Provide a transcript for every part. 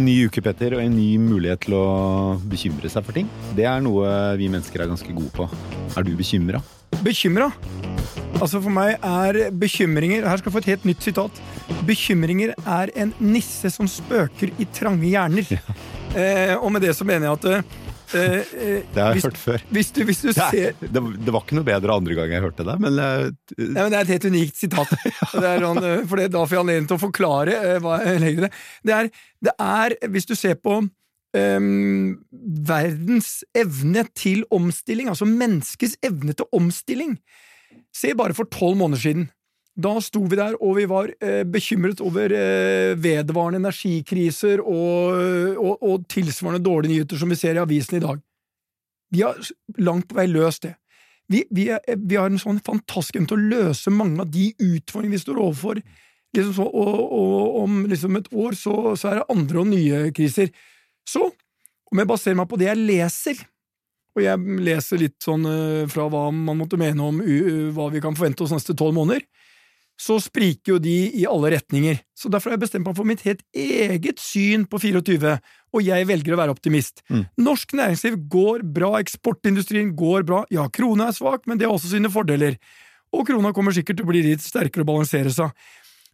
En ny uke, Petter, og en ny mulighet til å bekymre seg for ting. Det er noe vi mennesker er ganske gode på. Er du bekymra? Bekymra? Altså For meg er bekymringer Her skal du få et helt nytt sitat. Bekymringer er en nisse som spøker i trange hjerner. Eh, og med det så mener jeg at eh, eh, Det har jeg hvis, hørt før. Hvis du, hvis du Det, ser er, det, det var ikke noe bedre andre gang jeg hørte det, men uh, Nei, men Det er et helt unikt sitat. Det er sånn, for det, Da får jeg anledning til å forklare uh, hva jeg legger i det. Det er, det er, hvis du ser på um, verdens evne til omstilling, altså menneskets evne til omstilling Se bare for tolv måneder siden. Da sto vi der, og vi var eh, bekymret over eh, vedvarende energikriser og, og, og tilsvarende dårlige nyheter som vi ser i avisen i dag. Vi har langt på vei løst det. Vi, vi, er, vi har en sånn fantastisk evne til å løse mange av de utfordringene vi står overfor. Liksom så, og, og om liksom et år så, så er det andre og nye kriser. Så, om jeg baserer meg på det jeg leser, og jeg leser litt sånn eh, fra hva man måtte mene om hva vi kan forvente oss neste tolv måneder, så spriker jo de i alle retninger. Så derfor har jeg bestemt meg for mitt helt eget syn på 24, og jeg velger å være optimist. Mm. Norsk næringsliv går bra, eksportindustrien går bra, ja, krona er svak, men det har også sine fordeler. Og krona kommer sikkert til å bli litt sterkere og balansere seg.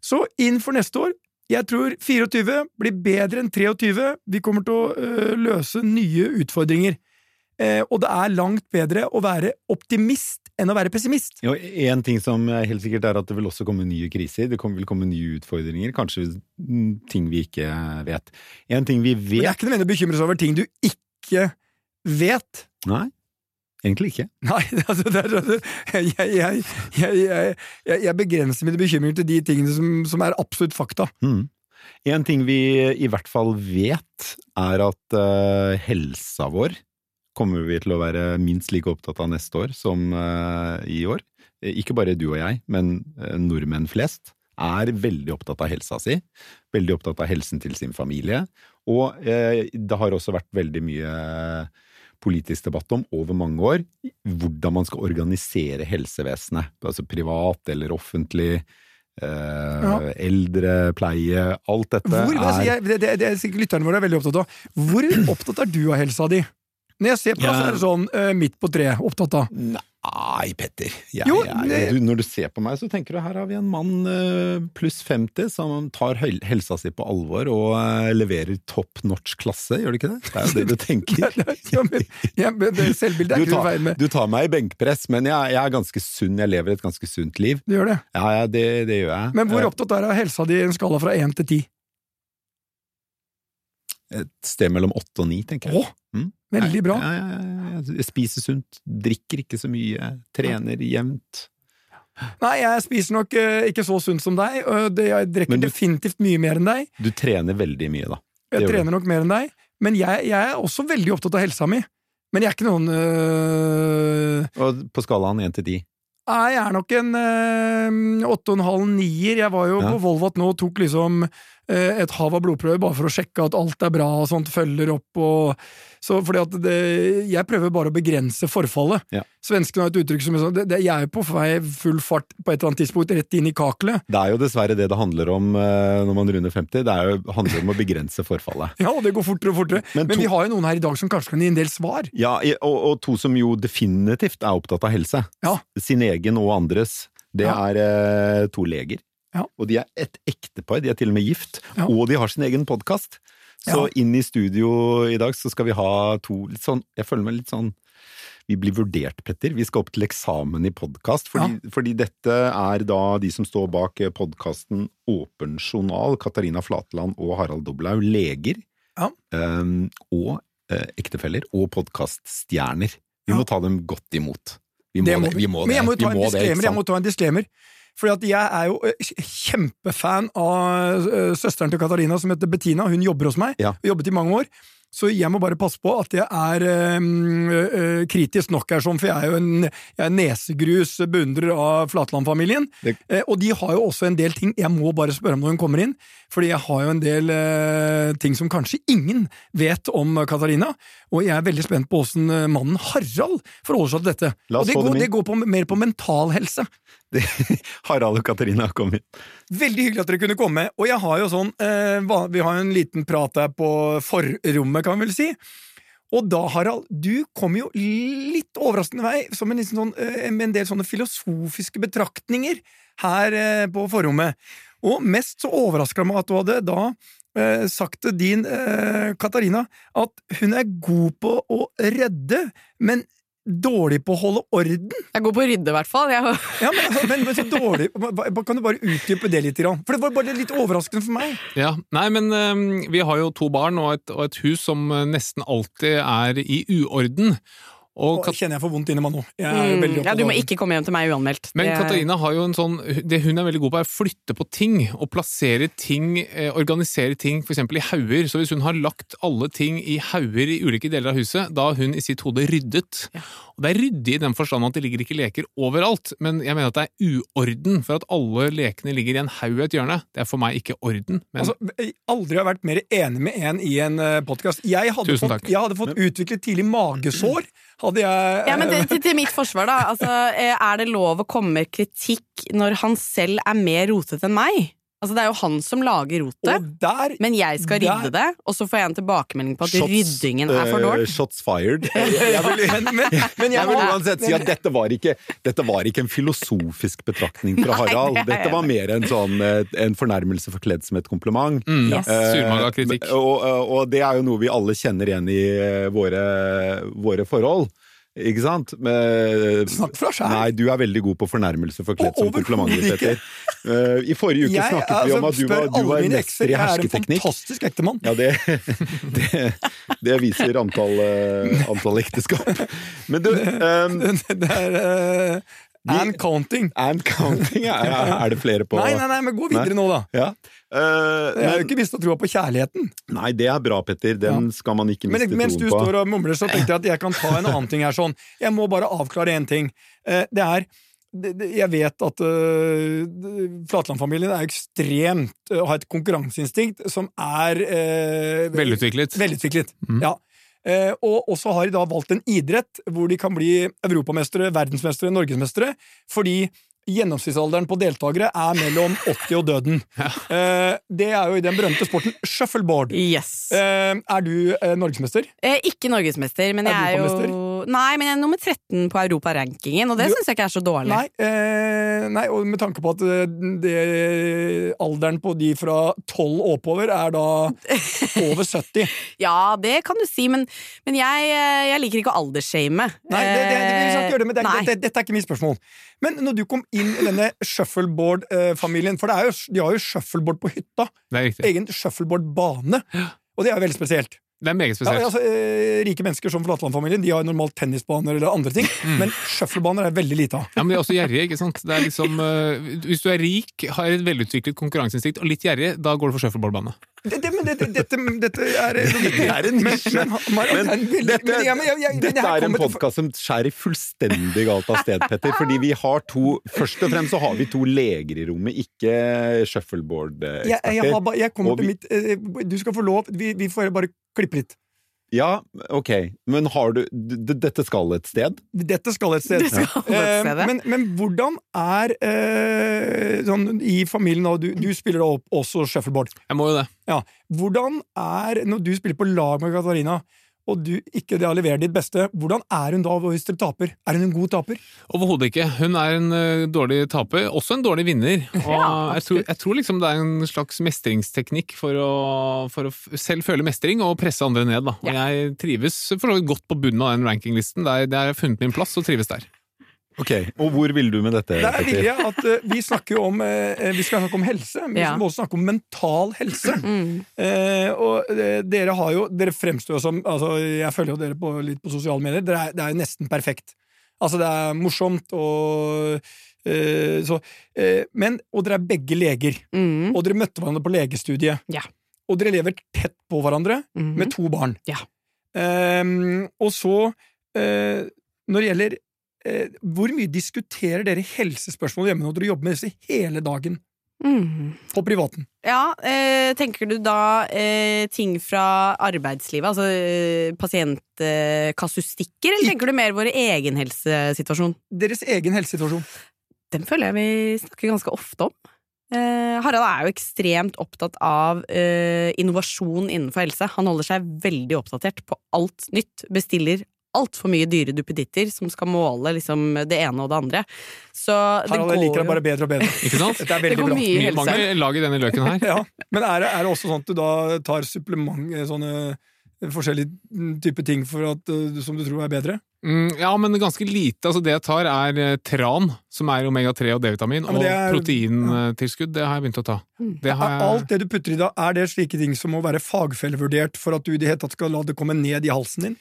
Så inn for neste år, jeg tror 24 blir bedre enn 23, vi kommer til å øh, løse nye utfordringer. Eh, og det er langt bedre å være optimist enn å være pessimist. jo, en ting som er helt sikkert er at det vil også komme nye kriser. Det vil komme nye utfordringer. Kanskje mm, ting vi ikke vet. En ting vi Men det er ikke ikke nødvendig å bekymre seg over ting du ikke vet. Nei, egentlig ikke. Nei, altså, er, jeg, jeg, jeg, jeg, jeg begrenser mine bekymringer til de tingene som, som er absolutt fakta. Mm. En ting vi i hvert fall vet, er at uh, helsa vår kommer vi til å være minst like opptatt av neste år som eh, i år. Eh, Ikke bare du og jeg, men eh, nordmenn flest er veldig opptatt av helsa si. Veldig opptatt av helsen til sin familie. Og det har også vært veldig mye politisk debatt om over mange år hvordan man skal organisere helsevesenet. Altså privat eller offentlig. Eh, Ja. Eldrepleie, alt dette Hvor, altså, er jeg, det, det, det er lytterne våre er veldig opptatt av. Hvor opptatt er du av helsa di? Når jeg ser på deg, så er det sånn uh, midt på treet opptatt av. Nei, Petter. Jeg, Jo, jeg, når du ser på meg, så tenker du her har vi en mann uh, pluss 50 som tar hel helsa si på alvor og uh, leverer topp norsk klasse, gjør du ikke det? Det er jo det du tenker. ja, men, ja, men det selvbildet er Du ikke tar, feil med. du tar meg i benkpress, men jeg, jeg er ganske sunn. Jeg lever et ganske sunt liv. Du gjør det. Ja, ja det, det gjør jeg. Men hvor opptatt er du av helsa di i en skala fra én til ti? Et sted mellom åtte og ni, tenker jeg. Åh, Mm. veldig bra. Jeg, jeg, ja. Jeg spiser sunt, drikker ikke så mye, trener jevnt. Nei, jeg spiser nok uh, ikke så sunt som deg. Uh, det, jeg drikker du- definitivt mye mer enn deg. Du trener veldig mye, da. Det Jeg du. trener nok mer enn deg. Men jeg, jeg er også veldig opptatt av helsa mi. Men jeg er ikke noen uh... Og på skalaen én til ti. Nei, Jeg er nok en øh, åtte og en halv nier. Jeg var jo Ja. på Volvat nå og tok liksom et hav av blodprøver bare for å sjekke at alt er bra og sånt, følger opp og så fordi at det, Jeg prøver bare å begrense forfallet. Ja. Svenskene har et uttrykk som er sånn det, det, Jeg er på vei full fart på et eller annet tidspunkt rett inn i kakelet. Det er jo dessverre det det handler om eh, når man runder 50. Det er jo, handler om å begrense forfallet. Ja, og det går fortere og fortere. Men Men, vi har jo noen her i dag som kanskje kan gi en del svar. Ja, og, og to som jo definitivt er opptatt av helse. Ja. Sin egen og andres. Det Ja. er eh, to leger. Ja. Og de er et ektepar. De er til og med gift. Ja. Og de har sin egen podkast. Så Ja. inn i studio i dag så skal vi ha to litt sånn Jeg føler meg litt sånn vi blir vurdert, Petter. Vi skal opp til eksamen i podkast. Fordi, fordi dette er da de som står bak podkasten Åpen journal, Katarina Flatland og Harald Doblaug, leger. Ja. Um, og uh, ektefeller, og podkaststjerner. Vi Ja. må ta dem godt imot. Vi må Det det. må det. Vi må Men jeg må ta en må det, disclaimer. Jeg må ta en disclaimer. Fordi at jeg er jo eh, kjempefan av eh, søsteren til Katarina, som heter Bettina. Hun jobber hos meg. Ja. Jobbet i mange år. Så jeg må bare passe på at jeg er øh, øh, kritisk nok her, sånn, for jeg er jo en, jeg er nesegrus beundrer av Flatland-familien. Eh, og de har jo også en del ting jeg må bare spørre om når hun kommer inn, fordi jeg har jo en del øh, ting som kanskje ingen vet om Katarina. Og jeg er veldig spent på åssen mannen Harald forholder seg til dette. Og det går, det går på, mer på mental helse. Harald og Katarina kom inn. Veldig hyggelig at dere kunne komme. Og jeg har jo sånn eh, Vi har jo en liten prat her på forrommet, kan vi vel si. Og da, Harald, du kom jo litt overraskende vei, som en, sånn, eh, med en del sånne filosofiske betraktninger her eh, på forrommet. Og mest så overraska meg at du hadde da eh, sagt til din eh, Katarina at hun er god på å redde, men dårlig på å holde orden. Jeg går på å rydde, i hvert fall. Jeg, Ja, men, altså, men, men så dårlig Kan du bare utdype det litt? For det var bare litt overraskende for meg. Ja, nei, men øhm, vi har jo to barn og et, og et hus som øh, nesten alltid er i uorden. Og Og Kat kjenner jeg får vondt inni meg nå. Jeg er mm, veldig ja, du må ikke komme hjem til meg uanmeldt. men Det- Katarina har jo en sånn Det hun er veldig god på, er å flytte på ting og plassere ting, eh, organisere ting, f.eks. i hauger. Så hvis hun har lagt alle ting i hauger i ulike deler av huset, da har hun i sitt hode ryddet. Og det er ryddig i den forstand at det ligger ikke leker overalt, men jeg mener at det er uorden, for at alle lekene ligger i en haug i et hjørne. Det er for meg ikke orden. Men Altså, jeg aldri har vært mer enig med en i en podkast. Jeg, hadde fått- jeg hadde fått utviklet tidlig magesår. Hadde jeg Ja, men til, til, til mitt forsvar, da. Altså, eh, er det lov å komme med kritikk når han selv er mer rotete enn meg? Altså, det er jo han som lager rotet. Der Men jeg skal Der- rydde det, og så får jeg en tilbakemelding på at Shots, ryddingen er for dårlig. dårlig. shots fired. Jeg vil, men, men, men jeg vil uansett si at dette var, ikke, dette var ikke en filosofisk betraktning fra Nei, Harald. det Dette var mer en, sånn, eh, en fornærmelse forkledd som et kompliment. mm, Yes. uh. Og, og det er jo noe vi alle kjenner igjen i eh, våre, våre forhold. Ikke sant? Med, Snakk fra sjæl. Nei, du er veldig god på fornærmelse forkledd som komplimenter. Petter. Eh, I forrige uke Jeg, snakket vi altså, om at du var, du var mester i hersketeknikk. Jeg er en fantastisk ektemann. Ja, det, det, det viser antall, eh, antall ekteskap. Men du um, Det er uh, and counting. And counting, er, er det flere på Nei, nei, nei, men gå videre nå, da. Ja. Eh, Jeg har jo men, ikke mista troa på kjærligheten. nei, det er bra, Petter. Den skal man ikke miste Men på. mens du står og mumler, så tenkte jeg at jeg kan ta en annen ting her. sånn. Jeg må bare avklare én ting. Uh, Det er jeg vet at uh, Flatland-familien er ekstremt uh, har et konkurranseinstinkt som er uh, Velutviklet. velutviklet. mm. Ja. Uh, og og så har de da valgt en idrett hvor de kan bli europamestere, verdensmestere, norgesmestere, fordi gjennomsnittsalderen på deltakere er mellom 80 og døden. Ja. det er jo i den berømte sporten shuffleboard. Yes. Eh, er du eh, norgesmester? Eh, ikke norgesmester, men jeg er jo Nei, men jeg er nummer 13 på europarankingen, og det syns jeg ikke er så dårlig. Nei, eh, nei, og med tanke på at eh, det, alderen på de fra 12 og oppover er da over 70. Ja, det kan du si, men, men jeg, eh, jeg liker ikke å aldersshame. Nei, det, det, det, vi skal ikke gjøre det, men det, Nei. er- dette, er ikke mitt spørsmål. Men når du kom inn i denne shuffleboard-familien, for det er jo, de har jo shuffleboard på hytta, Det egen shuffleboard-bane, og det er jo veldig spesielt. Det er meget Ja, altså, eh, rike mennesker som Flatland-familien De har normalt tennisbaner eller andre ting, Mm. men shufflebaner er veldig lite av. Ja, men de er også gjerrige, ikke sant? Det er liksom, uh, hvis du er rik, har et velutviklet konkurranseinstinkt og litt gjerrig, da går du for shuffleboardbane. Det, det, men det, det, dette, dette er Det er en nisje. Men, dette, dette er en podkast som skjærer fullstendig galt av sted, Petter. Fordi vi har to Først og fremst så har vi to leger i rommet, ikke shuffleboard-eksperter. Jeg, jeg, jeg kommer til mitt eh, Du skal få lov, vi, vi får bare klippe litt. Ja, ok. Men har du Dette skal et sted? Dette skal et sted. Skal et Eh, sted, ja. men, men hvordan er eh, sånn i familien da, du, du spiller da opp også shuffleboard. Jeg må jo det. Ja. Hvordan er, når du spiller på lag med Katarina, og du ikke det har levert ditt beste, hvordan er hun da hvis dere taper? Er hun en god taper? Overhodet ikke. Hun er en uh, dårlig taper, også en dårlig vinner. Og Ja, jeg, tror, jeg tror liksom det er en slags mestringsteknikk for å, for å f- selv føle mestring og presse andre ned. Da. Og jeg trives for så vidt godt på bunnen av den rankinglisten. Der, der har jeg funnet min plass og trives der. Ok, Og hvor vil du med dette, Der vil jeg at uh, Vi snakker jo om uh, Vi skal snakke om helse, men Ja. vi må også snakke om mental helse. Mm. Uh, og dere har jo Dere fremstår jo som altså, Jeg følger jo dere på, litt på sosiale medier. Det er, det er jo nesten perfekt. Altså, det er morsomt og eh, så, eh, Men Og dere er begge leger. Mm. Og dere møtte hverandre på legestudiet. Ja. Og dere lever tett på hverandre mm. med to barn. Ja. Ehm, og så, eh, når det gjelder Hvor mye diskuterer dere helsespørsmål hjemme når dere jobber med disse hele dagen Mm. på privaten? Ja, eh, tenker du da eh, ting fra arbeidslivet, altså eh, pasientkasustikker, eller tenker du mer vår egen helsesituasjon? Deres egen helsesituasjon. Den føler jeg vi snakker ganske ofte om. Eh, Harald er jo ekstremt opptatt av eh, innovasjon innenfor helse. Han holder seg veldig oppdatert på alt nytt. Bestiller altfor mye dyre duppeditter som skal måle liksom, det ene og det andre. Så det Harald, jeg går liker deg bare bedre og bedre. Ikke sant? Dette er Det veldig går bra. mye Mye, helse. mange lag i denne løken her. Ja, Men er det, er det også sånn at du da tar supplement, eh, sånne forskjellige mm, typer ting for at, eh, som du tror er bedre? Mm, ja, men ganske lite. Altså, det jeg tar, er eh, tran, som er omega-3 og D-vitamin, Ja, og det proteintilskudd. Det har jeg begynt å ta. Det har Er jeg... alt det du putter i da, er det slike ting som må være fagfellevurdert for at du i det hele tatt skal la det komme ned i halsen din?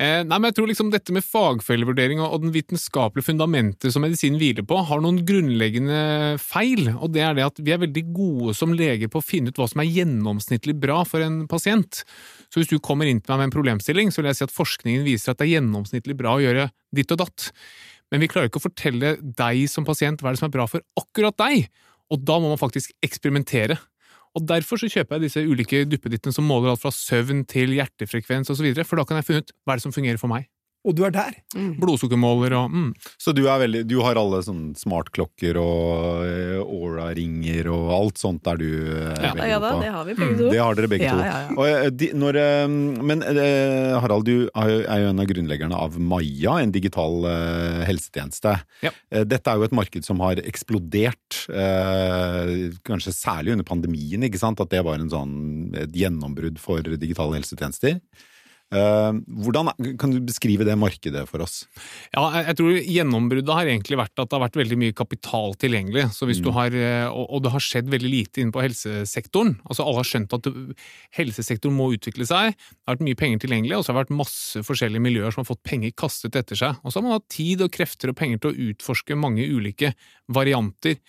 Eh, nei, men jeg tror liksom dette med fagfellevurdering og, den vitenskapelige fundamentet som medisinen hviler på, har noen grunnleggende feil, og det er det at vi er veldig gode som leger på å finne ut hva som er gjennomsnittlig bra for en pasient. Så hvis du kommer inn til meg med en problemstilling, så vil jeg si at forskningen viser at det er gjennomsnittlig bra å gjøre ditt og datt. Men vi klarer ikke å fortelle deg som pasient hva er det som er bra for akkurat deg, og da må man faktisk eksperimentere. Og Derfor så kjøper jeg disse ulike duppedittene som måler alt fra søvn til hjertefrekvens osv., for da kan jeg finne ut hva er det som fungerer for meg. Og du er der! Blodsukkermåler og mm. Så du, er veldig, du har alle sånne smartklokker og eh, Aura-ringer og alt sånt der du eh, er Ja. veldig Ja da, det har vi begge to. Det har dere begge Ja, to. ja, ja. Og, eh, de, når, men Harald, du er jo- er en av grunnleggerne av Maja, en digital helsetjeneste. Ja. Dette er jo et marked som har eksplodert, kanskje særlig under pandemien, ikke sant? At det var en sånn, et gjennombrudd for digitale helsetjenester. Eh, Hvordan kan du beskrive det markedet for oss? Ja, jeg, tror gjennombruddet har egentlig vært at det har vært veldig mye kapital tilgjengelig. Så hvis du har, eh, og, og det har skjedd veldig lite inne på helsesektoren. Altså Alle har skjønt at helsesektoren må utvikle seg. Det har vært mye penger tilgjengelig, og så har det vært masse forskjellige miljøer som har fått penger kastet etter seg. Og så har man hatt tid og krefter og penger til å utforske mange ulike varianter.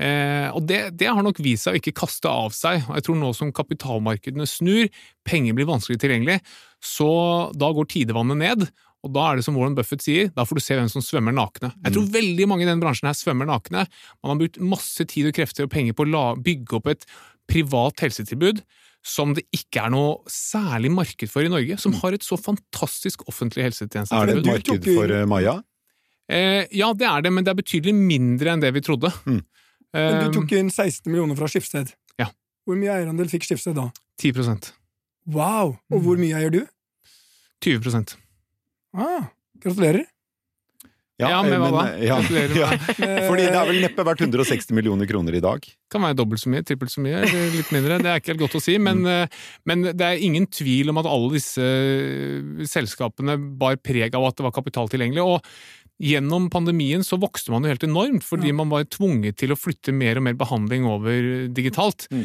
Eh, og det, det har nok vist seg å ikke kaste av seg. Og jeg tror nå som kapitalmarkedene snur, penger blir vanskelig tilgjengelig, så da går tidevannet ned. Og da er det som Warren Buffett sier, da får du se hvem som svømmer nakne. Jeg tror veldig mange i den bransjen her svømmer nakne. Man har brukt masse tid og krefter og penger på å la, bygge opp et privat helsetilbud som det ikke er noe særlig marked for i Norge, som har et så fantastisk offentlig Er det et marked for eh, Maja? Eh, ja, det er det, men det er betydelig mindre enn det vi trodde. Mm. Men Eh, du tok inn 16 millioner fra Skifsted. Ja. Hvor mye eierandel fikk Skifsted da? 10% Wow! Og Mm. hvor mye eier du? 20% Ah, gratulerer. Ja, men hva da? Ja, ja. Eh, Fordi det har vel neppe vært 160 millioner kroner i dag. Kan være dobbelt så mye, trippelt så mye, litt mindre. Det er ikke helt godt å si, men, Mm. eh, men det er ingen tvil om at alle disse eh, selskapene bar preg av at det var kapital tilgjengelig. og Gjennom pandemien så vokste man jo helt enormt, fordi man var tvunget til å flytte mer og mer behandling over digitalt. Mm.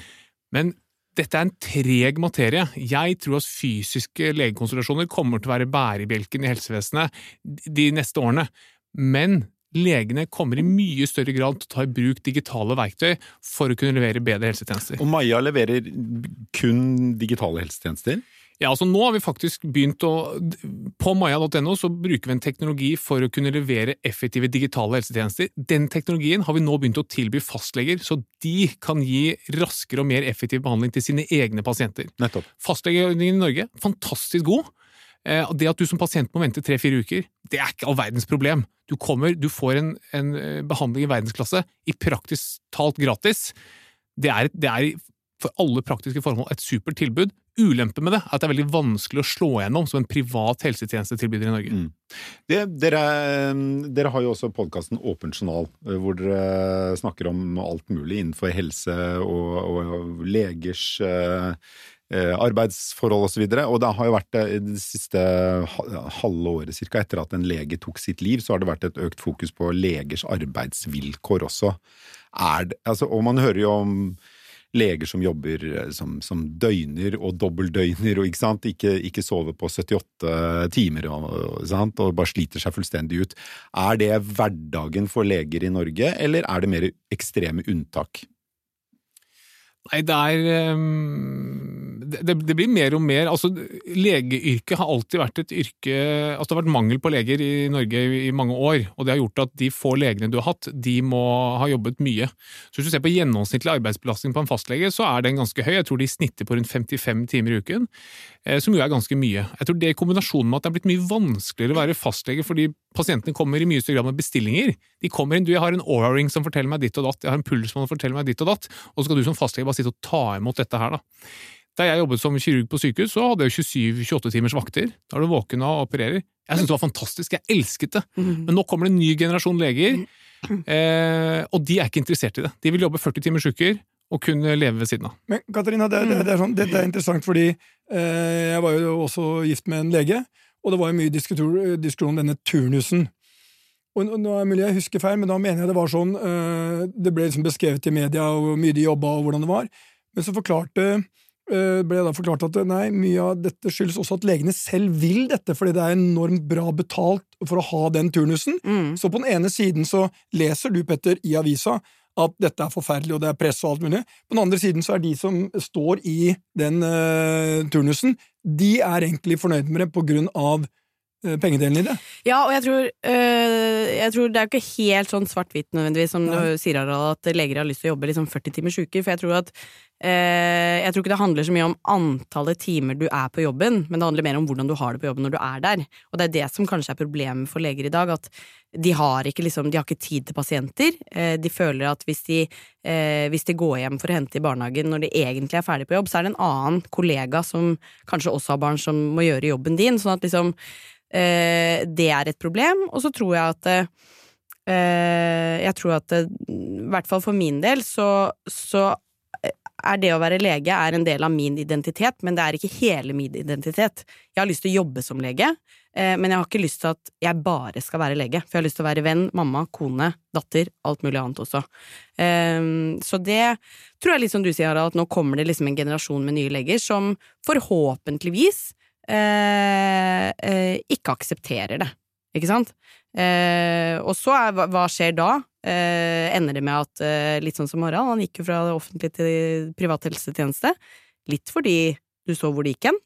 Men dette er en treg materie. Jeg tror at fysiske legekonsultasjoner kommer til å være bærebjelken i helsevesenet de neste årene. Men legene kommer i mye større grad til å ta i bruk digitale verktøy for å kunne levere bedre helsetjenester. Og Maja leverer kun digitale helsetjenester. Ja, altså Nå har vi faktisk begynt å På maya.no så bruker vi en teknologi for å kunne levere effektive digitale helsetjenester. Den teknologien har vi nå begynt å tilby fastleger, så de kan gi raskere og mer effektiv behandling til sine egne pasienter. Nettopp. Fastlegeordningen i Norge, fantastisk god. Eh, Det at du som pasient må vente tre-fire uker, det er ikke all verdens problem. Du kommer, du får en, en eh, behandling i verdensklasse, i praktisk talt gratis. Det er, det er for alle praktiske formål et supert tilbud. Ulempen med det er at det er veldig vanskelig å slå gjennom som en privat helsetjenestetilbyder i Norge. Mm. Det, dere, dere har jo også podkasten Åpen journal, eh, hvor dere snakker om alt mulig innenfor helse og, og legers eh, eh, arbeidsforhold osv. Og, så og det har jo vært eh, det siste halve året cirka, etter at en lege tok sitt liv, så har det vært et økt fokus på legers arbeidsvilkår også. Det, altså, og man hører jo om leger som jobber eh, som, som døgner og dobbeltdøgner og ikke, sant? Ikke, ikke sover på 78 timer og, sant? og bare sliter seg fullstendig ut. Er det hverdagen for leger i Norge, eller er det mer ekstreme unntak? Nei, det er, ehm, det, det blir mer og mer altså Legeyrket har alltid vært et yrke altså Det har vært mangel på leger i Norge i mange år, og det har gjort at de få legene du har hatt, de må ha jobbet mye. Så Hvis du ser på gjennomsnittlig arbeidsbelastning på en fastlege, så er den ganske høy. Jeg tror de snitter på rundt 55 timer i uken, eh, som jo er ganske mye. Jeg tror det i kombinasjon med at det er blitt mye vanskeligere å være fastlege fordi pasientene kommer i mye større grad med bestillinger. De kommer inn, du, jeg har en Aura-ring som forteller meg ditt og datt, jeg har en pulsmann som forteller meg ditt og datt, og så skal du som fastlege bare sitte og ta imot dette her, da. Da jeg jobbet som kirurg på sykehus, så hadde jeg 27-28 timers vakter. Da er du våken og opererer. Jeg syntes det var fantastisk, jeg elsket det. Mhm. Men nå kommer det en ny generasjon leger, eh, og de er ikke interessert i det. De vil jobbe 40 timers uker og kunne leve ved siden av. Men Katarina, det, det, det er sånn, dette er interessant fordi eh, jeg var jo også gift med en lege, og det var jo mye diskusjon om denne turnusen. Og nå er det mulig jeg husker feil, men da mener jeg det var sånn eh, Det ble liksom beskrevet i media hvor mye de jobba og hvordan det var. Men så forklarte ble da forklart at nei, mye av dette skyldes også at legene selv vil dette, fordi det er enormt bra betalt for å ha den turnusen. Mm. Så på den ene siden så leser du, Petter, i avisa at dette er forferdelig, og det er press og alt mulig. På den andre siden så er de som står i den uh, turnusen, de er egentlig fornøyd med det på grunn av eh, pengedelen i det. Ja, og jeg tror, øh, jeg tror det er jo ikke helt sånn svart-hvitt nødvendigvis, som Nei. du sier, Harald, at leger har lyst til å jobbe liksom 40 timers uker. For jeg tror at Jeg tror ikke det handler så mye om antallet timer du er på jobben, men det handler mer om hvordan du har det på jobben når du er der. Og det er det som kanskje er problemet for leger i dag, at de har ikke, liksom, de har ikke tid til pasienter. Eh, De føler at hvis de, eh, hvis de går hjem for å hente i barnehagen når de egentlig er ferdig på jobb, så er det en annen kollega som kanskje også har barn, som må gjøre jobben din. Sånn at liksom eh, det er et problem. Og så tror jeg at eh, Jeg tror at eh, i hvert fall for min del så, så er det å være lege er en del av min identitet, men det er ikke hele min identitet. Jeg har lyst til å jobbe som lege, eh, men jeg har ikke lyst til at jeg bare skal være lege. For jeg har lyst til å være venn, mamma, kone, datter, alt mulig annet også. Eh, Så det tror jeg litt som du sier, Harald, at nå kommer det liksom en generasjon med nye leger som forhåpentligvis eh, eh, ikke aksepterer det. Ikke sant? Og så er, hva skjer da? Eh, ender det med at, eh, litt sånn som Harald, han gikk jo fra det offentlige til privat helsetjeneste. Litt fordi du så hvor det gikk hen.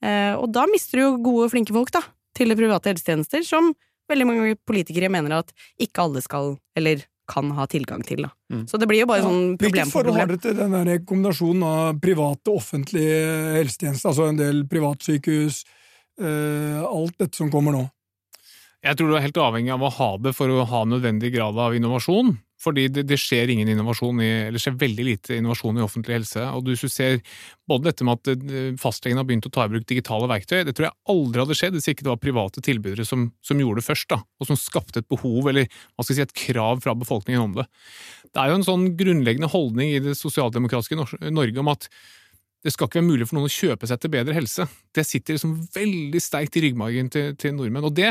Eh, og da mister du jo gode, flinke folk, da, til private helsetjenester, som veldig mange politikere mener at ikke alle skal, eller kan ha tilgang til, da. Mm. Så det blir jo bare sånn problem Hvilket forhold har dere til den der kombinasjonen av private og offentlige helsetjenester, altså en del privatsykehus, eh, alt dette som kommer nå? Jeg tror du er helt avhengig av å ha det for å ha nødvendig grad av innovasjon. Fordi det, det skjer ingen innovasjon i, eller skjer veldig lite innovasjon i offentlig helse. Og hvis du ser både dette med at eh, fastlegen har begynt å ta i bruk digitale verktøy, det tror jeg aldri hadde skjedd hvis ikke det var private tilbydere som, som gjorde det først, da, og som skapte et behov, eller hva skal jeg si, et krav fra befolkningen om det. Det er jo en sånn grunnleggende holdning i det sosialdemokratiske Norge om at det skal ikke være mulig for noen å kjøpe seg til bedre helse. Det sitter liksom veldig sterkt i ryggmargen til, til nordmenn, og det,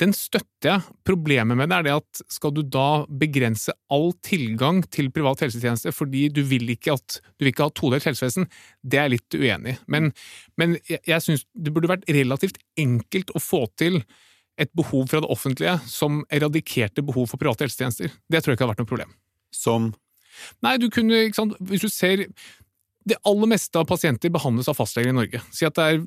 den støtter jeg. Problemet med det er det at skal du da begrense all tilgang til privat helsetjeneste fordi du vil ikke at du vil ikke ha todelt helsevesen, det er jeg litt uenig i. Men, men jeg, jeg syns det burde vært relativt enkelt å få til et behov fra det offentlige som eradikerte behov for private helsetjenester. Det tror jeg ikke hadde vært noe problem. Som Nei, du kunne, ikke sant, hvis du ser det aller meste av pasienter behandles av fastleger i Norge. Si at det er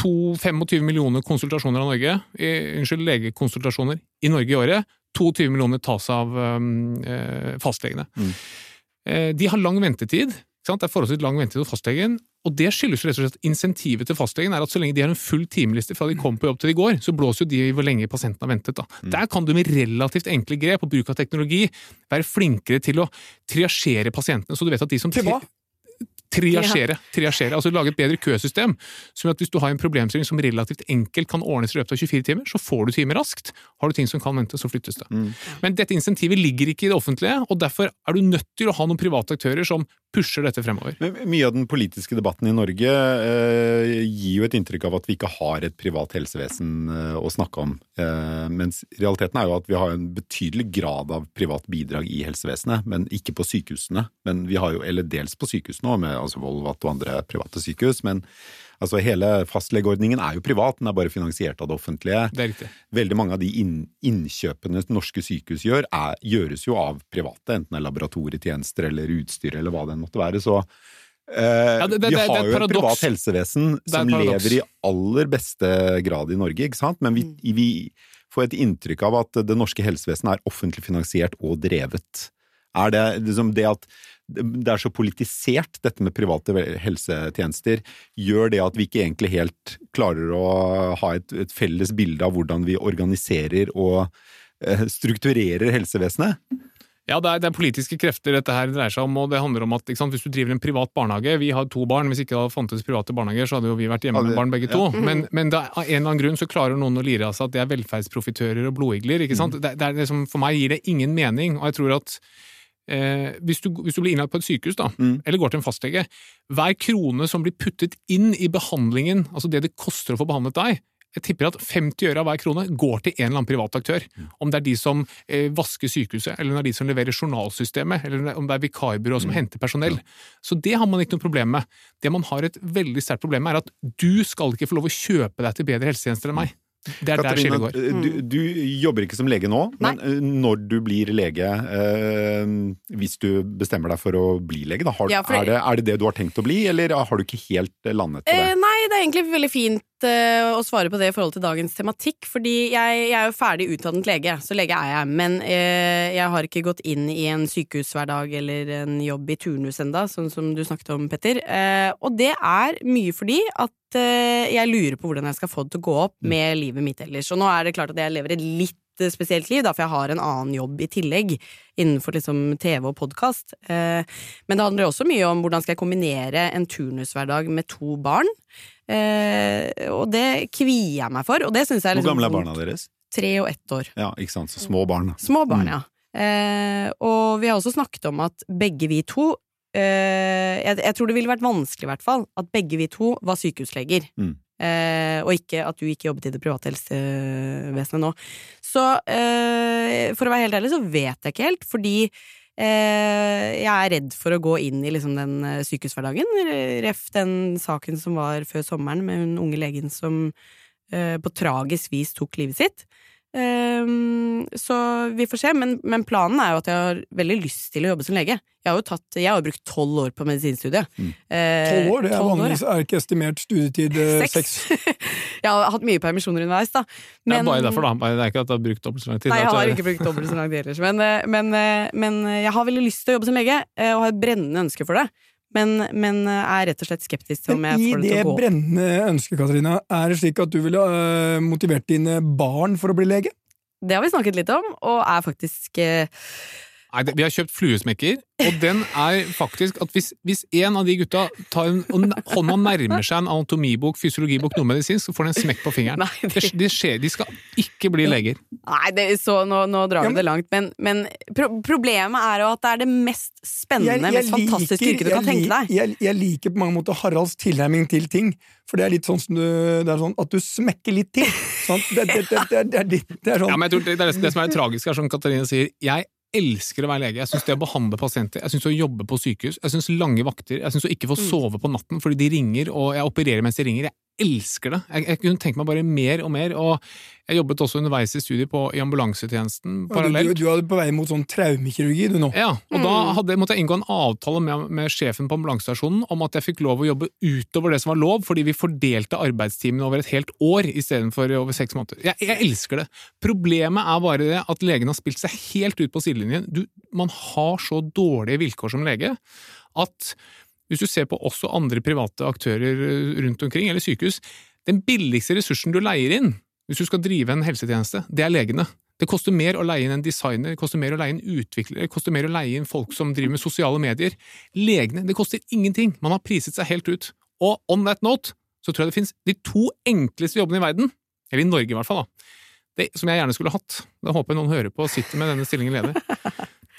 to- 25 millioner konsultasjoner av Norge, i, unnskyld, legekonsultasjoner i Norge i året. 22 millioner tas av eh, fastlegene. Mm. Eh, de har lang ventetid. Sant? Det er forholdsvis lang ventetid hos fastlegen. Og det skyldes rett og slett at insentivet til fastlegen er at så lenge de har en full timeliste fra de kom på jobb til de går, så blåser jo de i hvor lenge pasienten har ventet. Da. Der kan du med relativt enkle grep og bruk av teknologi være flinkere til å triasjere pasientene, så du vet at de som Til hva? Triasjere, triasjere, altså lage et bedre køsystem. Som at hvis du har en problemstilling som relativt enkelt kan ordnes i løpet av 24 timer, så får du timer raskt. Har du ting som kan vente, så flyttes det. Mm. Men dette insentivet ligger ikke i det offentlige, og derfor er du nødt til å ha noen private aktører som pusher dette fremover. Men Mye av den politiske debatten i Norge eh, gir jo et inntrykk av at vi ikke har et privat helsevesen eh, å snakke om. Eh, mens realiteten er jo at vi har en betydelig grad av privat bidrag i helsevesenet, men ikke på sykehusene. Men vi har jo, eller dels på sykehusene med altså Volvat og andre private sykehus. Men altså hele fastlegeordningen er jo privat, den er bare finansiert av det offentlige. Det er riktig. Veldig mange av de inn, innkjøpene norske sykehus gjør, er, gjøres jo av private, enten det er laboratorietjenester eller utstyr eller hva det måtte være. Så Eh, det- det- vi det er har jo et paradoks. privat helsevesen som lever i aller beste grad i Norge, ikke sant? Men vi, Mm. vi får et inntrykk av at det norske helsevesenet er offentlig finansiert og drevet. Er det liksom det at det er så politisert, dette med private helsetjenester, gjør det at vi ikke egentlig helt klarer å ha et, et felles bilde av hvordan vi organiserer og eh, strukturerer helsevesenet? Ja, det er, det er politiske krefter dette her dreier seg om, og det handler om at sant, hvis du driver en privat barnehage Vi har to barn, hvis ikke det hadde fantes private barnehager, så hadde jo vi vært hjemme med barn begge to. Men, men det, av en eller annen grunn så klarer noen å lire av seg at det er velferdsprofitører og blodigler. ikke sant? Det, det er liksom, for meg gir det ingen mening, og jeg tror at eh, hvis, du, hvis du blir innlagt på et sykehus, da, Mm. eller går til en fastlege, hver krone som blir puttet inn i behandlingen, altså det det koster å få behandlet deg, jeg tipper at 50 øre av hver krone går til en eller annen privat aktør. Om det er de som eh, vasker sykehuset, eller om det er de som leverer journalsystemet, eller om det er vikarbyrå som henter personell. Så det har man ikke noe problem med. Det man har et veldig sterkt problem med, er at du skal ikke få lov å kjøpe deg til bedre helsetjenester enn meg. Det er der Katarina, skillet går. du, du jobber ikke som lege nå, men eh, når du blir lege, eh, hvis du bestemmer deg for å bli lege, da, har, Ja, for- er, det, er det det du har tenkt å bli, eller har du ikke helt eh, landet på Eh, det? nei, det er egentlig veldig fint eh, å svare på det i forhold til dagens tematikk. Fordi jeg, jeg er jo ferdig utdannet lege, så lege er jeg. Men eh, jeg har ikke gått inn i en sykehushverdag eller en jobb i turnus enda, sånn som du snakket om, Petter. Eh, og det er mye fordi at eh, jeg lurer på hvordan jeg skal få det til å gå opp med livet mitt ellers. Og nå er det klart at jeg lever et litt eh, spesielt liv, da, for jeg har en annen jobb i tillegg innenfor liksom TV og podkast. Eh, men det handler også mye om hvordan skal jeg kombinere en turnushverdag med to barn. Eh, og det kvier jeg meg for, og det jeg er Hvor liksom gamle er barna deres? Tre og ett år. Ja, ikke sant, så små barn. Små barn, Mm. ja. Eh, og vi har også snakket om at begge vi to eh, jeg, jeg tror det ville vært vanskelig, i hvert fall, at begge vi to var sykehusleger. Mm. Eh, og ikke at du ikke jobbet i det private helsevesenet nå. Så eh, for å være helt ærlig, så vet jeg ikke helt, fordi eh, jeg er redd for å gå inn i liksom, den eh, sykehushverdagen. Ref den saken som var før sommeren med hun unge legen som eh, på tragisk vis tok livet sitt. Ehm, så vi får se, men, men planen er jo at jeg har veldig lyst til å jobbe som lege. Jeg har jo, tatt, jeg har jo brukt tolv år på medisinstudiet. Mm. Eh, Tolv år, det er vanligvis er ikke estimert studietid eh, seks. Jeg har hatt mye permisjoner underveis, da. det er bare derfor, da. Det er ikke at du har brukt dobbelt så lang tid. Nei, jeg har ikke brukt dobbelt så lang tid ellers. Men, eh, men, men jeg har veldig lyst til å jobbe som lege, og har et brennende ønske for det. Men, men eh, er rett og slett skeptisk til om jeg får det til å gå I det brennende ønsket, Katarina, er det slik at du ville eh, motivert dine barn for å bli lege? Det har vi snakket litt om, og er faktisk eh, Nei, det, Vi har kjøpt fluesmekker, og den er faktisk at hvis, hvis en av de gutta tar en, og hånda nærmer seg en anatomibok, fysiologibok, noe medisinsk, så får den en smekk på fingeren. Nei, Det, det, det skjer, De skal ikke bli leger. nei det, så nå, nå drar Ja, vi men- det langt. Men, men pro problemet er jo at det er det mest spennende, mest fantastiske yrket du kan tenke deg. Jeg, jeg liker på mange måter Haralds tilnærming til ting. For det er litt sånn, som du, det er sånn at du smekker litt til. Sånn, det, det, det, det, er- det, er ditt- det er sånn Ja, men jeg tror det, det, er det, det som er det tragiske, er som Katarina sier. Jeg elsker å være lege. Jeg syns det å behandle pasienter, jeg syns å jobbe på sykehus, jeg syns lange vakter, jeg syns å ikke få sove på natten fordi de ringer, og jeg opererer mens de ringer. Jeg elsker det. Jeg, jeg kunne tenkt meg bare mer og mer. og Jeg jobbet også underveis i studiet på, i ambulansetjenesten du, du, du er på vei mot sånn traumekirurgi, du nå. Ja, og da hadde, måtte jeg inngå en avtale med, med sjefen på ambulansestasjonen om at jeg fikk lov å jobbe utover det som var lov, fordi vi fordelte arbeidstimene over et helt år istedenfor over seks måneder. Jeg, jeg elsker det. Problemet er bare det at legen har spilt seg helt ut på sidelinjen. Du, man har så dårlige vilkår som lege at hvis du ser på også andre private aktører eh, rundt omkring, eller sykehus, den billigste ressursen du leier inn hvis du skal drive en helsetjeneste, det er legene. Det koster mer å leie inn en designer, det koster mer å leie inn utviklere, det koster mer å leie inn folk som driver med sosiale medier. Legene, det koster ingenting. Man har priset seg helt ut. Og on that note, så tror jeg det finnes de to enkleste jobbene i verden, eller i Norge i hvert fall, da, det, som jeg gjerne skulle hatt. Det håper jeg noen hører på og sitter med denne stillingen ledig.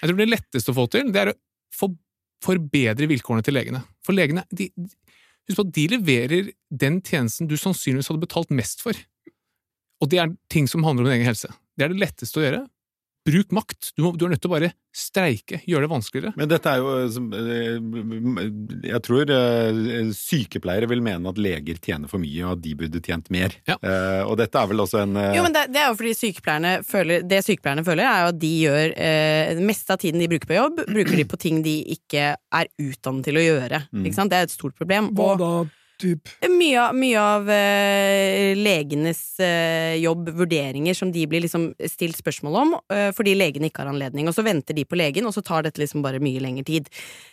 Jeg tror det letteste å få til, det er å for, forbedre vilkårene til legene. For legene, de, husk på at de leverer den tjenesten du sannsynligvis hadde betalt mest for. Og det er ting som handler om din egen helse. Det er det letteste å gjøre. bruk makt. Du, må, du er nødt til å bare streike, gjøre det vanskeligere. Men dette er jo eh, som, eh, Jeg tror eh, sykepleiere vil mene at leger tjener for mye, og at de burde tjent mer. Ja. Eh, Og dette er vel også en Jo, men det, det er jo fordi sykepleierne føler Det sykepleierne føler, er jo at de gjør eh, meste av tiden de bruker på jobb, bruker de på ting de ikke er utdannet til å gjøre. Mm. Ikke sant? Det er et stort problem. Hva da, typ? mye, mye av uh, legenes uh, jobb, vurderinger, som de blir liksom stilt spørsmål om, uh, fordi legene ikke har anledning. Og så venter de på legen, og så tar dette liksom bare mye lengre tid.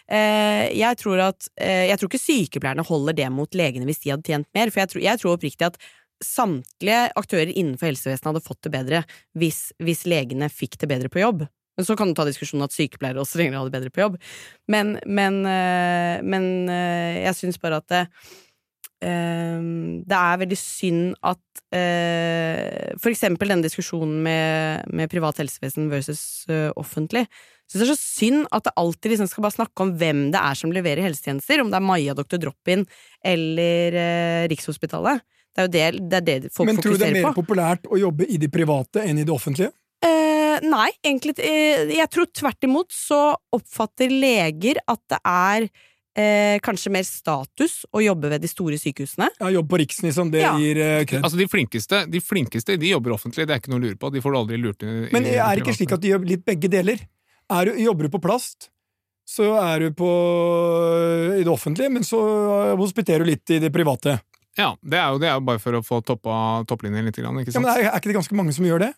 Jeg tror at Jeg tror ikke sykepleierne holder det mot legene hvis de hadde tjent mer, for jeg tror, jeg tror oppriktig at samtlige aktører innenfor helsevesenet hadde fått det bedre hvis, hvis legene fikk det bedre på jobb. Men Så kan du ta diskusjonen at sykepleiere også trenger å ha det bedre på jobb. Men, men, men jeg syns bare at det, det er veldig synd at eh, For eksempel denne diskusjonen med, med privat helsevesen versus uh, offentlig. Jeg synes det er så synd at det alltid liksom skal bare snakke om hvem det er som leverer helsetjenester, om det er Maja Doktor Drop-In eller eh, Rikshospitalet. Det er jo det, det, er det folk Men tror du det er mer på. populært å jobbe i de private enn i det offentlige? Eh, nei, egentlig eh, Jeg tror tvert imot så oppfatter leger at det er eh, kanskje mer status å jobbe ved de store sykehusene. Ja, jobb på Riksen, liksom. Det Ja. gir eh, kred. Altså, de flinkeste, de flinkeste de jobber offentlig, det er ikke noe å lure på. De får du aldri lurt inn i Men er det ikke slik at de gjør litt begge deler? Er du, jobber du på plast, så er du på, i det offentlige, men så hospiterer du litt i det private. Ja, det er jo, det er jo bare for å få toppa topplinjen litt. Grann, ikke Ja, men er, er ikke det ganske mange som gjør det?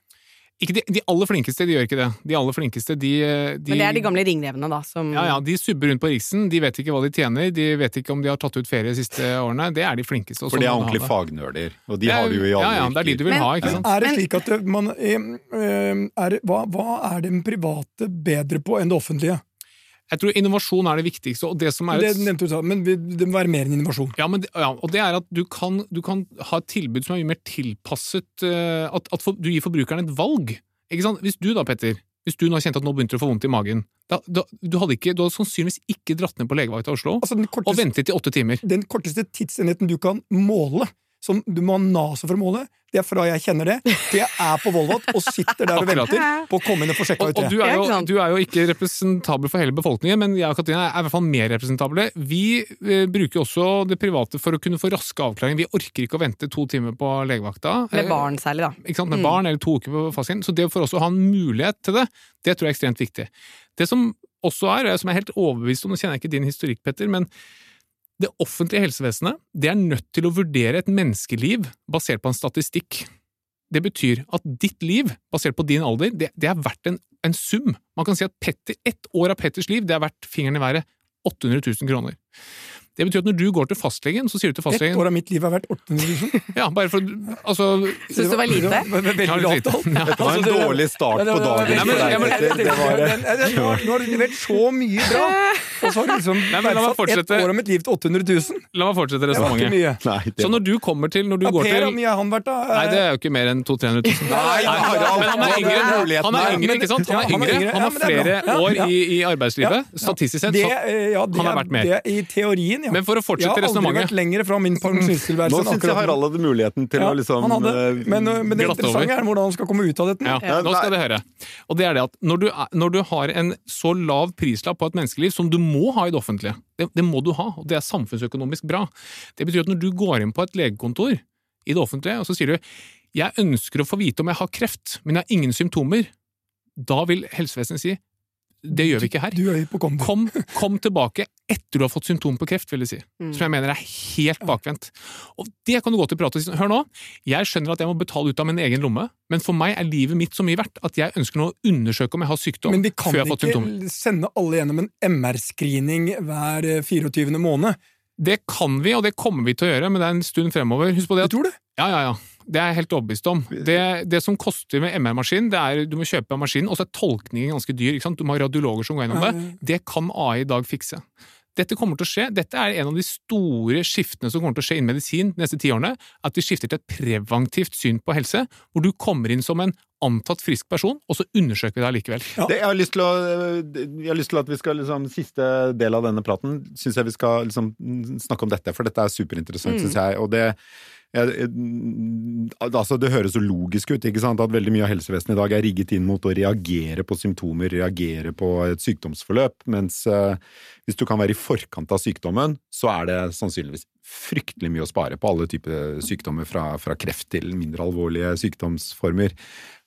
Ikke de, de aller flinkeste de gjør ikke det. De aller flinkeste, de, de Men det er de gamle ringrevene, da, som Ja, ja, De subber rundt på Riksen, de vet ikke hva de tjener, de vet ikke om de har tatt ut ferie de siste årene. Det er de flinkeste. For de er sånn ordentlige fagnerder, og de Det har du jo i alle Ja, ja, det er de du vil Men- ha, ikke sant. Er det slik at man er, er, hva, hva er den private bedre på enn det offentlige? Jeg tror innovasjon er det viktigste, og det som er Det nevnte du, sa, men det må være mer enn innovasjon. Ja, men, det- ja, og det er at du kan, du kan ha et tilbud som er mye mer tilpasset eh, At, at du gir forbrukeren et valg. Ikke sant? Hvis du da, Petter, hvis du nå kjente at nå begynte du å få vondt i magen da, da, du, hadde ikke, du hadde sannsynligvis ikke dratt ned på legevakta i Oslo Altså, korteste, og ventet i åtte timer. den korteste tidsenheten du kan måle, som du må ha NASA for å måle, det er fra jeg kjenner det, til jeg er på Volvat og sitter der og venter på å komme inn og få sjekka ut ut og det. du, er jo, du er jo ikke representabel for hele befolkningen, men jeg og Katrine er i hvert fall mer representable. Vi eh, bruker også det private for å kunne få raske avklaringer. Vi orker ikke å vente to timer på legevakta. Med barn særlig, da. ikke sant, med Mm. barn eller to uker på fastlegen. Så det for oss å ha en mulighet til det, det tror jeg er ekstremt viktig. Det som også er, og som jeg er helt overbevist om, nå kjenner jeg ikke din historikk, Petter, men det offentlige helsevesenet det er nødt til å vurdere et menneskeliv basert på en statistikk. Det betyr at ditt liv, basert på din alder, det, det er verdt en, en sum. Man kan si at Petter, ett år av Petters liv det er verdt fingeren i været 800 000 kroner. Det betyr at når du går til fastlegen, så sier du til Ett fastlegen år av mitt liv er verdt 800 000. Ja, bare for altså, Syns det var lite? Det var veldig Ja, lavt lite. Ja. Dette var en Altså, dårlig start på dagen ja. Det nå har du levert så mye bra, og så har du liksom Nei, men la meg ett år av mitt liv til 800 000. La meg fortsette resonnementet. Så når du kommer til Når du Ja, går per, til hvor mye har han vært, da? Nei, det er jo ikke mer enn 200 000-300 000. Nei, men han er yngre, han er yngre, ikke sant? Han er yngre. Han har er flere år i, i arbeidslivet. Statistisk sett, så eh, ja, det han har vært mer. Er I teorien, ja. Men for å Jeg fortsette har aldri resonnementet vært lenger fra min pensjonisttilværelse Nå syns jeg. Harald hadde muligheten til å liksom glatte hadde, eh, men, men det interessante er hvordan han skal komme ut av dette. ja, Nå skal vi høre. Og det er det at når du, når du har en så lav prislapp på et menneskeliv som du må ha i det offentlige, det, det må du ha, og det er samfunnsøkonomisk bra, det betyr at når du går inn på et legekontor i det offentlige, og så sier du jeg ønsker å få vite om jeg har kreft, men jeg har ingen symptomer, da vil helsevesenet si det gjør vi ikke her. Er. Kom, kom tilbake etter du har fått symptom på kreft, vil jeg si. Mm. Som jeg mener er helt bakvendt. Og det kan du gå til prat og si hør nå, jeg skjønner at jeg må betale ut av min egen lomme, men for meg er livet mitt så mye verdt at jeg ønsker nå å undersøke om jeg har sykdom Men vi kan før jeg har fått symptomer. ikke sende alle gjennom en MR-screening hver eh, 24. måned. Det kan vi, og det kommer vi til å gjøre, men det er en stund fremover. Husk på det Du tror det? Ja, ja, ja. Det er jeg helt overbevist om. Det, det som koster med MR-maskin, det er du må kjøpe maskinen, og så er tolkningen ganske dyr. ikke sant? Du må ha radiologer som går gjennom det. Det kan AI i dag fikse. Dette kommer til å skje. Dette er en av de store skiftene som kommer til å skje innen medisin de neste ti årene. At vi skifter til et preventivt syn på helse, hvor du kommer inn som en antatt frisk person, og så undersøker vi deg likevel. Ja. Det, jeg, har lyst til å, jeg har lyst til at vi skal liksom, Siste del av denne praten syns jeg vi skal liksom, snakke om dette, for dette er superinteressant, Mm. synes jeg. Og det altså Det høres så logisk ut ikke sant? at veldig mye av helsevesenet i dag er rigget inn mot å reagere på symptomer, reagere på et sykdomsforløp, mens eh, hvis du kan være i forkant av sykdommen, så er det sannsynligvis fryktelig mye å spare på alle typer sykdommer, fra, fra kreft til mindre alvorlige sykdomsformer.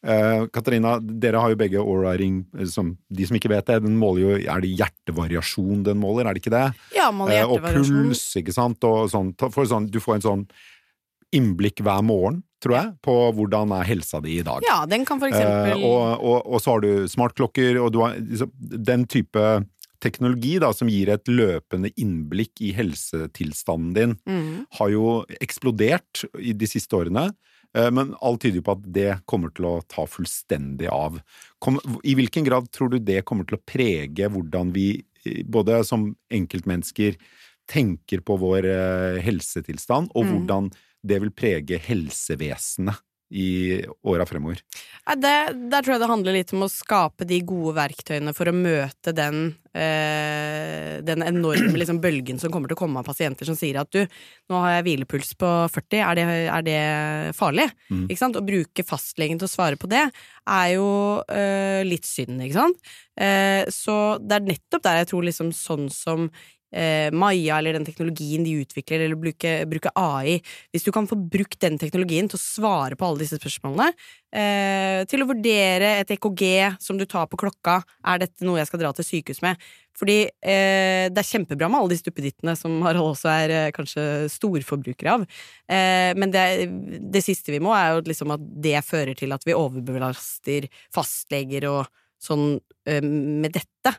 Eh, Katarina, dere har jo begge Aura-ring, som de som ikke vet det, den måler jo Er det hjertevariasjon den måler, er det ikke det? Ja, måler Eh, og puls, ikke sant, og sånn, for sånn Du får en sånn innblikk hver morgen, tror jeg, på hvordan er helsa di i dag. Ja, den kan for Eh, eksempel og, og, og så har du smartklokker, og du har liksom, den type teknologi da, som gir et løpende innblikk i helsetilstanden din, mm. har jo eksplodert i de siste årene. eh, Men alt tyder på at det kommer til å ta fullstendig av. Kom, I hvilken grad tror du det kommer til å prege hvordan vi, eh, både som enkeltmennesker, tenker på vår eh, helsetilstand, og Mm. hvordan det vil prege helsevesenet i åra fremover? Det, Der tror jeg det handler litt om å skape de gode verktøyene for å møte den, eh, den enorme liksom, bølgen som kommer til å komme av pasienter som sier at du, nå har jeg hvilepuls på 40, er det, er det farlig? Mm. Ikke sant? Å bruke fastlegen til å svare på det er jo eh, litt synd, ikke sant? Eh, så det er nettopp der jeg tror liksom sånn som eh, Maya eller den teknologien de utvikler, eller bruke, bruke AI Hvis du kan få brukt den teknologien til å svare på alle disse spørsmålene, eh, til å vurdere et EKG som du tar på klokka, er dette noe jeg skal dra til sykehus med? Fordi eh, det er kjempebra med alle disse duppedittene, som Harald også er eh, kanskje storforbruker av, eh, men det, det siste vi må, er jo liksom at det fører til at vi overbelaster fastleger og sånn eh, med dette.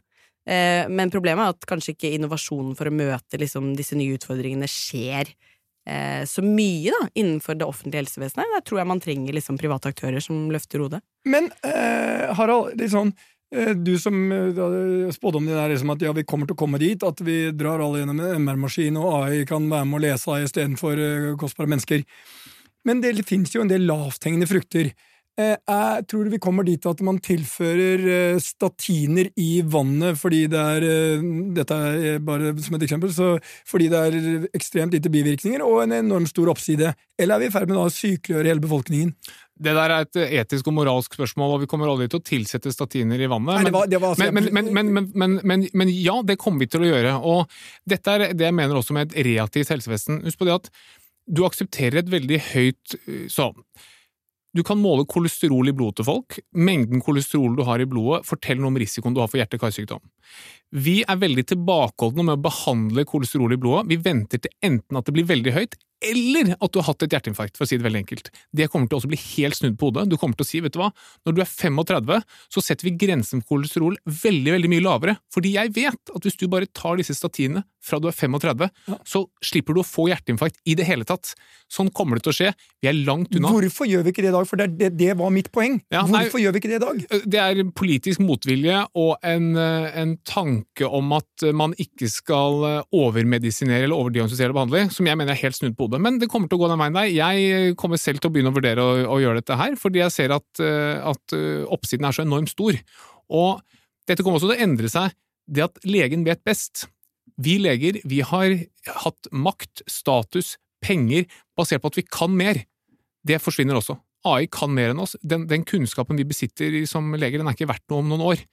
Eh, Men problemet er at kanskje ikke innovasjonen for å møte liksom, disse nye utfordringene skjer eh, så mye da, innenfor det offentlige helsevesenet. Der tror jeg man trenger liksom, private aktører som løfter hodet. Men eh, Harald, sånn eh, du som spådde om din er liksom at ja, vi kommer til å komme dit, at vi drar alle gjennom en MR-maskin, og AI kan være med å lese istedenfor kostbare mennesker. Men det finnes jo en del lavthengende frukter. Eh, er, tror vi kommer dit at man tilfører eh, statiner i vannet fordi det er eh, Dette er bare som et eksempel, så fordi det er ekstremt lite bivirkninger og en enormt stor oppside? Eller er vi i ferd med å sykeliggjøre hele befolkningen? Det der er et etisk og moralsk spørsmål, og vi kommer aldri til å tilsette statiner i vannet. Men, men, men, men, men, men, men ja, det kommer vi til å gjøre. Og dette er det jeg mener også med et reaktivt helsevesen. Husk på det at du aksepterer et veldig høyt sånn så, Du kan måle kolesterol i blodet til folk. Mengden kolesterol du har i blodet, forteller noe om risikoen du har for hjerte-karsykdom. Vi er veldig tilbakeholdne med å behandle kolesterol i blodet. Vi venter til enten at det blir veldig høyt, eller at du har hatt et hjerteinfarkt, for å si det veldig enkelt. Det kommer til å bli helt snudd på hodet. Du kommer til å si, vet du hva, når du er 35, så setter vi grensen for kolesterol veldig, veldig mye lavere. Fordi jeg vet at hvis du bare tar disse statinene fra du er 35, så slipper du å få hjerteinfarkt i det hele tatt. Sånn kommer det til å skje. Vi er langt unna. Hvorfor gjør vi ikke det i dag? For det, det, det var mitt poeng. Ja, nei- Hvorfor gjør vi ikke det i dag? Det er politisk motvilje og en, eh, en tanke om at man ikke skal eh, overmedisinere eller overdiagnostisere behandle, som jeg mener er helt snudd på hodet. Men det kommer til å gå den veien der. Jeg kommer selv til å begynne å vurdere å, å gjøre dette her, fordi jeg ser at, eh, at eh, oppsiden er så enormt stor. Og dette kommer også til å endre seg, det at legen vet best. Vi leger, vi har hatt makt, status, penger, basert på at vi kan mer. Det forsvinner også. AI kan mer enn oss. Den, den kunnskapen vi besitter som leger, den er ikke verdt noe om noen år.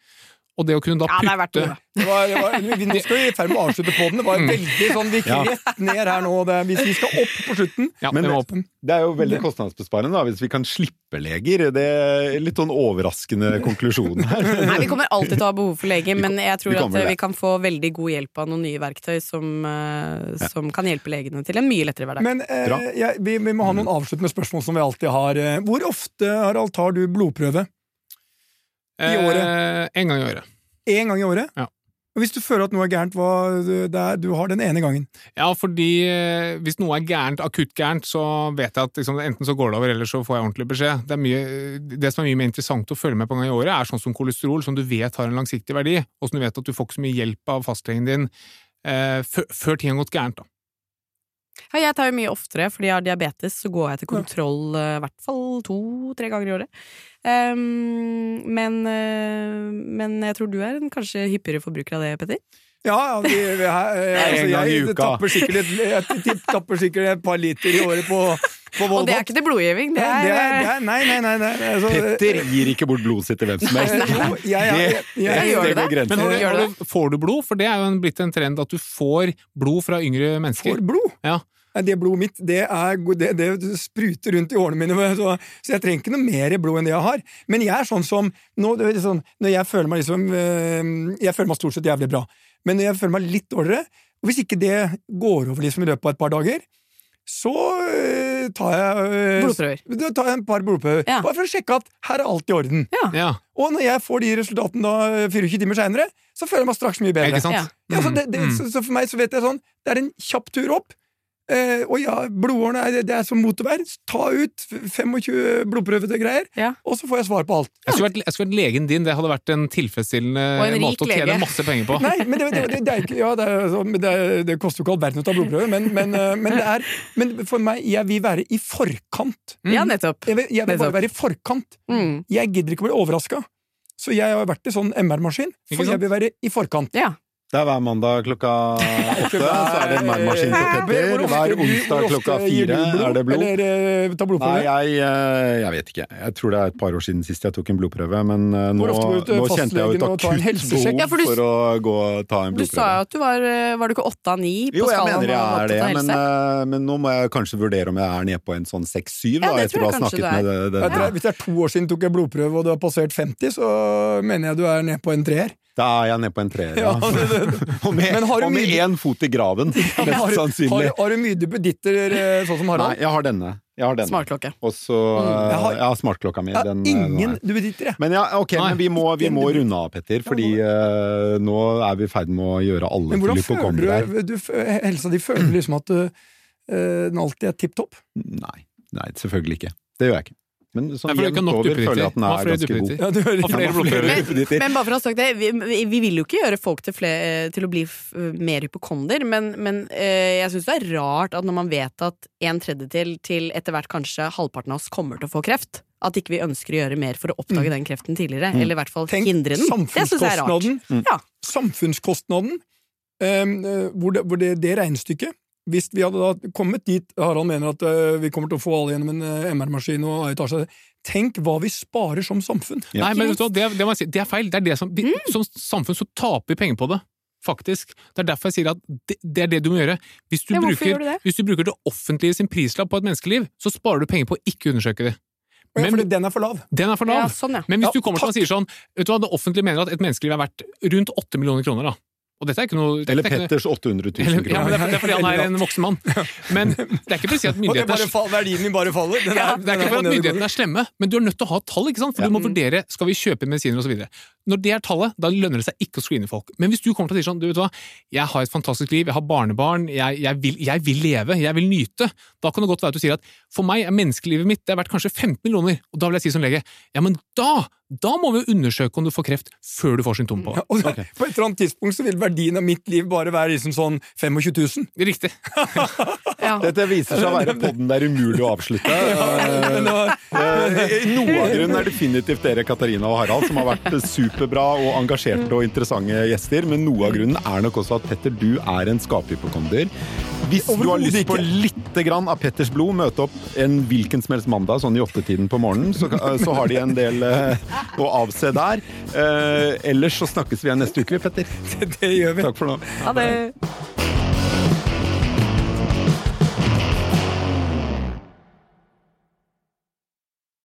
Og det å kunne da Ja, det putte noe. Det var, det var, vi, nå skal vi i ferd med å avslutte på den. Det var Mm. veldig sånn vi gikk Ja. rett ned her nå. Det, hvis vi skal opp på slutten Ja, Men det det- opp. Det er jo veldig kostnadsbesparende da, hvis vi kan slippe leger. Det er litt sånn overraskende konklusjon her. Nei, Vi kommer alltid til å ha behov for leger, men jeg vi tror at eh, det. vi kan få veldig god hjelp av noen nye verktøy som, eh, som kan hjelpe legene til en mye lettere hverdag. Men eh, jeg, vi, vi må ha noen avsluttende spørsmål som vi alltid har. Eh, Hvor ofte Harald, tar du blodprøve? I året? Eh, en gang i året. En gang i året? Ja. Og Hvis du føler at noe er gærent, hva det er, du har den ene gangen. Ja, fordi eh, hvis noe er gærent, akutt gærent, så vet jeg at liksom, enten så går det over, eller så får jeg ordentlig beskjed. Det, er mye, det som er mye mer interessant å følge med på en gang i året, er sånn som kolesterol, som du vet har en langsiktig verdi, og som du vet at du får ikke så mye hjelp av fastlegen din eh, før, før ting har gått gærent. da. Ja, jeg tar jo mye oftere, fordi jeg har diabetes, så går jeg til kontroll eh, i hvert fall to-tre ganger i året. Um, men, eh, men jeg tror du er en kanskje hyppigere forbruker av det, Petter? Ja, ja, vi, vi, her, eh, altså, jeg tapper sikkert, et, jeg tapper sikkert et par liter i året på på Og det er ikke til blodgivning, det Nei, er, det er, det er, nei, nei, nei. nei, nei altså, Petter gir ikke bort blodet sitt til hvem som helst. Det, går det? grenser. Men når du, Gjør har det? får du blod? For det er jo blitt en trend at du får blod fra yngre mennesker. får blod. Ja. Det blodet mitt det, er, det, det spruter rundt i årene mine, så, så jeg trenger ikke noe mer blod enn det jeg har. Men jeg er sånn som nå, det er sånn, Når jeg føler meg liksom øh, Jeg føler meg stort sett jævlig bra, men når jeg føler meg litt dårligere og Hvis ikke det går over liksom i løpet av et par dager, så øh, tar jeg øh, Blodprøver. Da tar jeg en par blodprøver. Ja. Bare for å sjekke at her er alt i orden. Ja, Og når jeg får de resultatene da 24 timer seinere, så føler jeg meg straks mye bedre. ikke sant? Ja. Ja, så, det, det, Mm. så, så for meg så vet jeg sånn Det er en kjapp tur opp. Eh, og ja, blodårene er, det er som motorvær. Ta ut 25 blodprøvegreier, Ja. og så får jeg svar på alt. Jeg skulle, vært, jeg skulle vært legen din, det hadde vært en tilfredsstillende en måte å tjene lege. masse penger på. Nei, men det, det, det, det er ikke Ja, det, er, sånn, det, er, det koster jo ikke all verden å ta blodprøve, men, men, eh, men, det er, men for meg, jeg vil være i forkant. Ja, nettopp. Jeg vil, jeg vil bare være i forkant. Mm. Jeg gidder ikke å bli overraska. Så jeg har vært i sånn MR-maskin, for jeg vil være i forkant. Ja. Det er hver mandag klokka åtte, så er det en MR-maskin på Petter. Hver onsdag klokka fire er det blod. Eller eh, ta Nei, blodprøve? jeg, eh, jeg vet ikke. Jeg tror det er et par år siden sist jeg tok en blodprøve, men eh, nå, du nå kjente jeg en akutt behov for å gå og ta en blodprøve. Du sa jo at du var Var du ikke åtte av ni på Jo, jeg mener jeg er det, men, men nå må jeg kanskje vurdere om jeg er nede på en sånn seks-syv, Ja, etter å ha snakket med det. Tror Hvis det er to år siden tok jeg blodprøve og du har passert 50, så mener jeg du er nede på en treer. Da er jeg nede på en treer, ja. Ja, det- det- Og med, Men har du og med én fot i graven, mest Har, har, sannsynlig. har du mye duppeditter eh, sånn som Nei, Harald? jeg har denne. Jeg har denne. Smartklokke. Og så Mm. Jeg har- Jeg har smartklokka mi. Jeg har den, eh, ingen nei. duppeditter, jeg. Men ja, ok, Nei. men vi må, vi må runde av, Petter, fordi uh, nå er vi i ferd med å gjøre alle til føler du, du Helsa di føler liksom at uh, den alltid er tipp topp? Nei, nei, selvfølgelig ikke. Det gjør jeg ikke. Men sånn jevnt over føler jeg at den er ganske god. Ja, du hører flere blodprøver. Men bare for å ha sagt det, vi, vi vi vil jo ikke gjøre folk til, flere, til å bli f- mer hypokonder, men, men eh, jeg syns det er rart at når man vet at en tredjedel til etter hvert kanskje halvparten av oss kommer til å få kreft, at ikke vi ønsker å gjøre mer for å oppdage den kreften tidligere, eller i hvert fall Mm. Tenk hindre den. Det syns jeg er rart. samfunnskostnaden. Ja. Samfunnskostnaden, um, eh, hvor, det, hvor det, det regnestykket Hvis vi hadde da kommet dit Harald mener at eh, vi kommer til å få alle gjennom en eh, MR-maskin og etasje Tenk hva vi sparer som samfunn! Ja. Nei, men vet du hva, det, det, må jeg si, det er feil. Det er det som, vi, Mm. Som samfunn så taper vi penger på det. Faktisk. Det er derfor jeg sier at det, det er det du må gjøre. Hvis du, Ja, bruker, gjør du det? hvis du bruker det offentlige sin prislapp på et menneskeliv, så sparer du penger på å ikke undersøke det. Ja, Men- fordi den er for lav. Den er for Ja, lav. sånn, ja. Men hvis Ja, du kommer til og sier sånn Vet du hva, Det offentlige mener at et menneskeliv er verdt rundt 8 millioner kroner. da. Og dette er ikke noe Eller dette er ikke- Petters 800 000 Eller, ja, men det, er, det er fordi han er en voksen mann. Men det er ikke for å si at myndighetene er fall, verdien min bare faller. Er, ja, det er ikke for at myndighetene er slemme, men du er nødt til å ha tall. ikke sant? For du må vurdere skal vi kjøpe medisiner osv. Når det er tallet, da lønner det seg ikke å screene folk. Men hvis du kommer til å si sånn du vet hva, jeg har et fantastisk liv, jeg har barnebarn, jeg, jeg, vil, jeg vil leve, jeg vil nyte, da kan det godt være at du sier at for meg er menneskelivet mitt det er verdt kanskje 15 millioner, og da vil jeg si som lege ja, men da da må vi jo undersøke om du får kreft før du får symptomer på det. Og okay. På et eller annet tidspunkt så vil verdien av mitt liv bare være liksom sånn 25 000. Riktig. Ja. Dette viser seg å være podden det er umulig å avslutte. ja, nå- Eh, Noe av grunnen er definitivt dere, Katarina og Harald, som har vært superbra og engasjerte og interessante gjester. Men noe av grunnen er nok også at Petter, du er en skaphypokonder. Hvis du har lyst på litt grann av Petters blod, møte opp en hvilken som helst mandag sånn i åttetiden på morgenen, så, så har de en del eh, å avse der. Eh, ellers så snakkes vi igjen neste uke, Petter. Det gjør vi. Takk for nå. Ha det.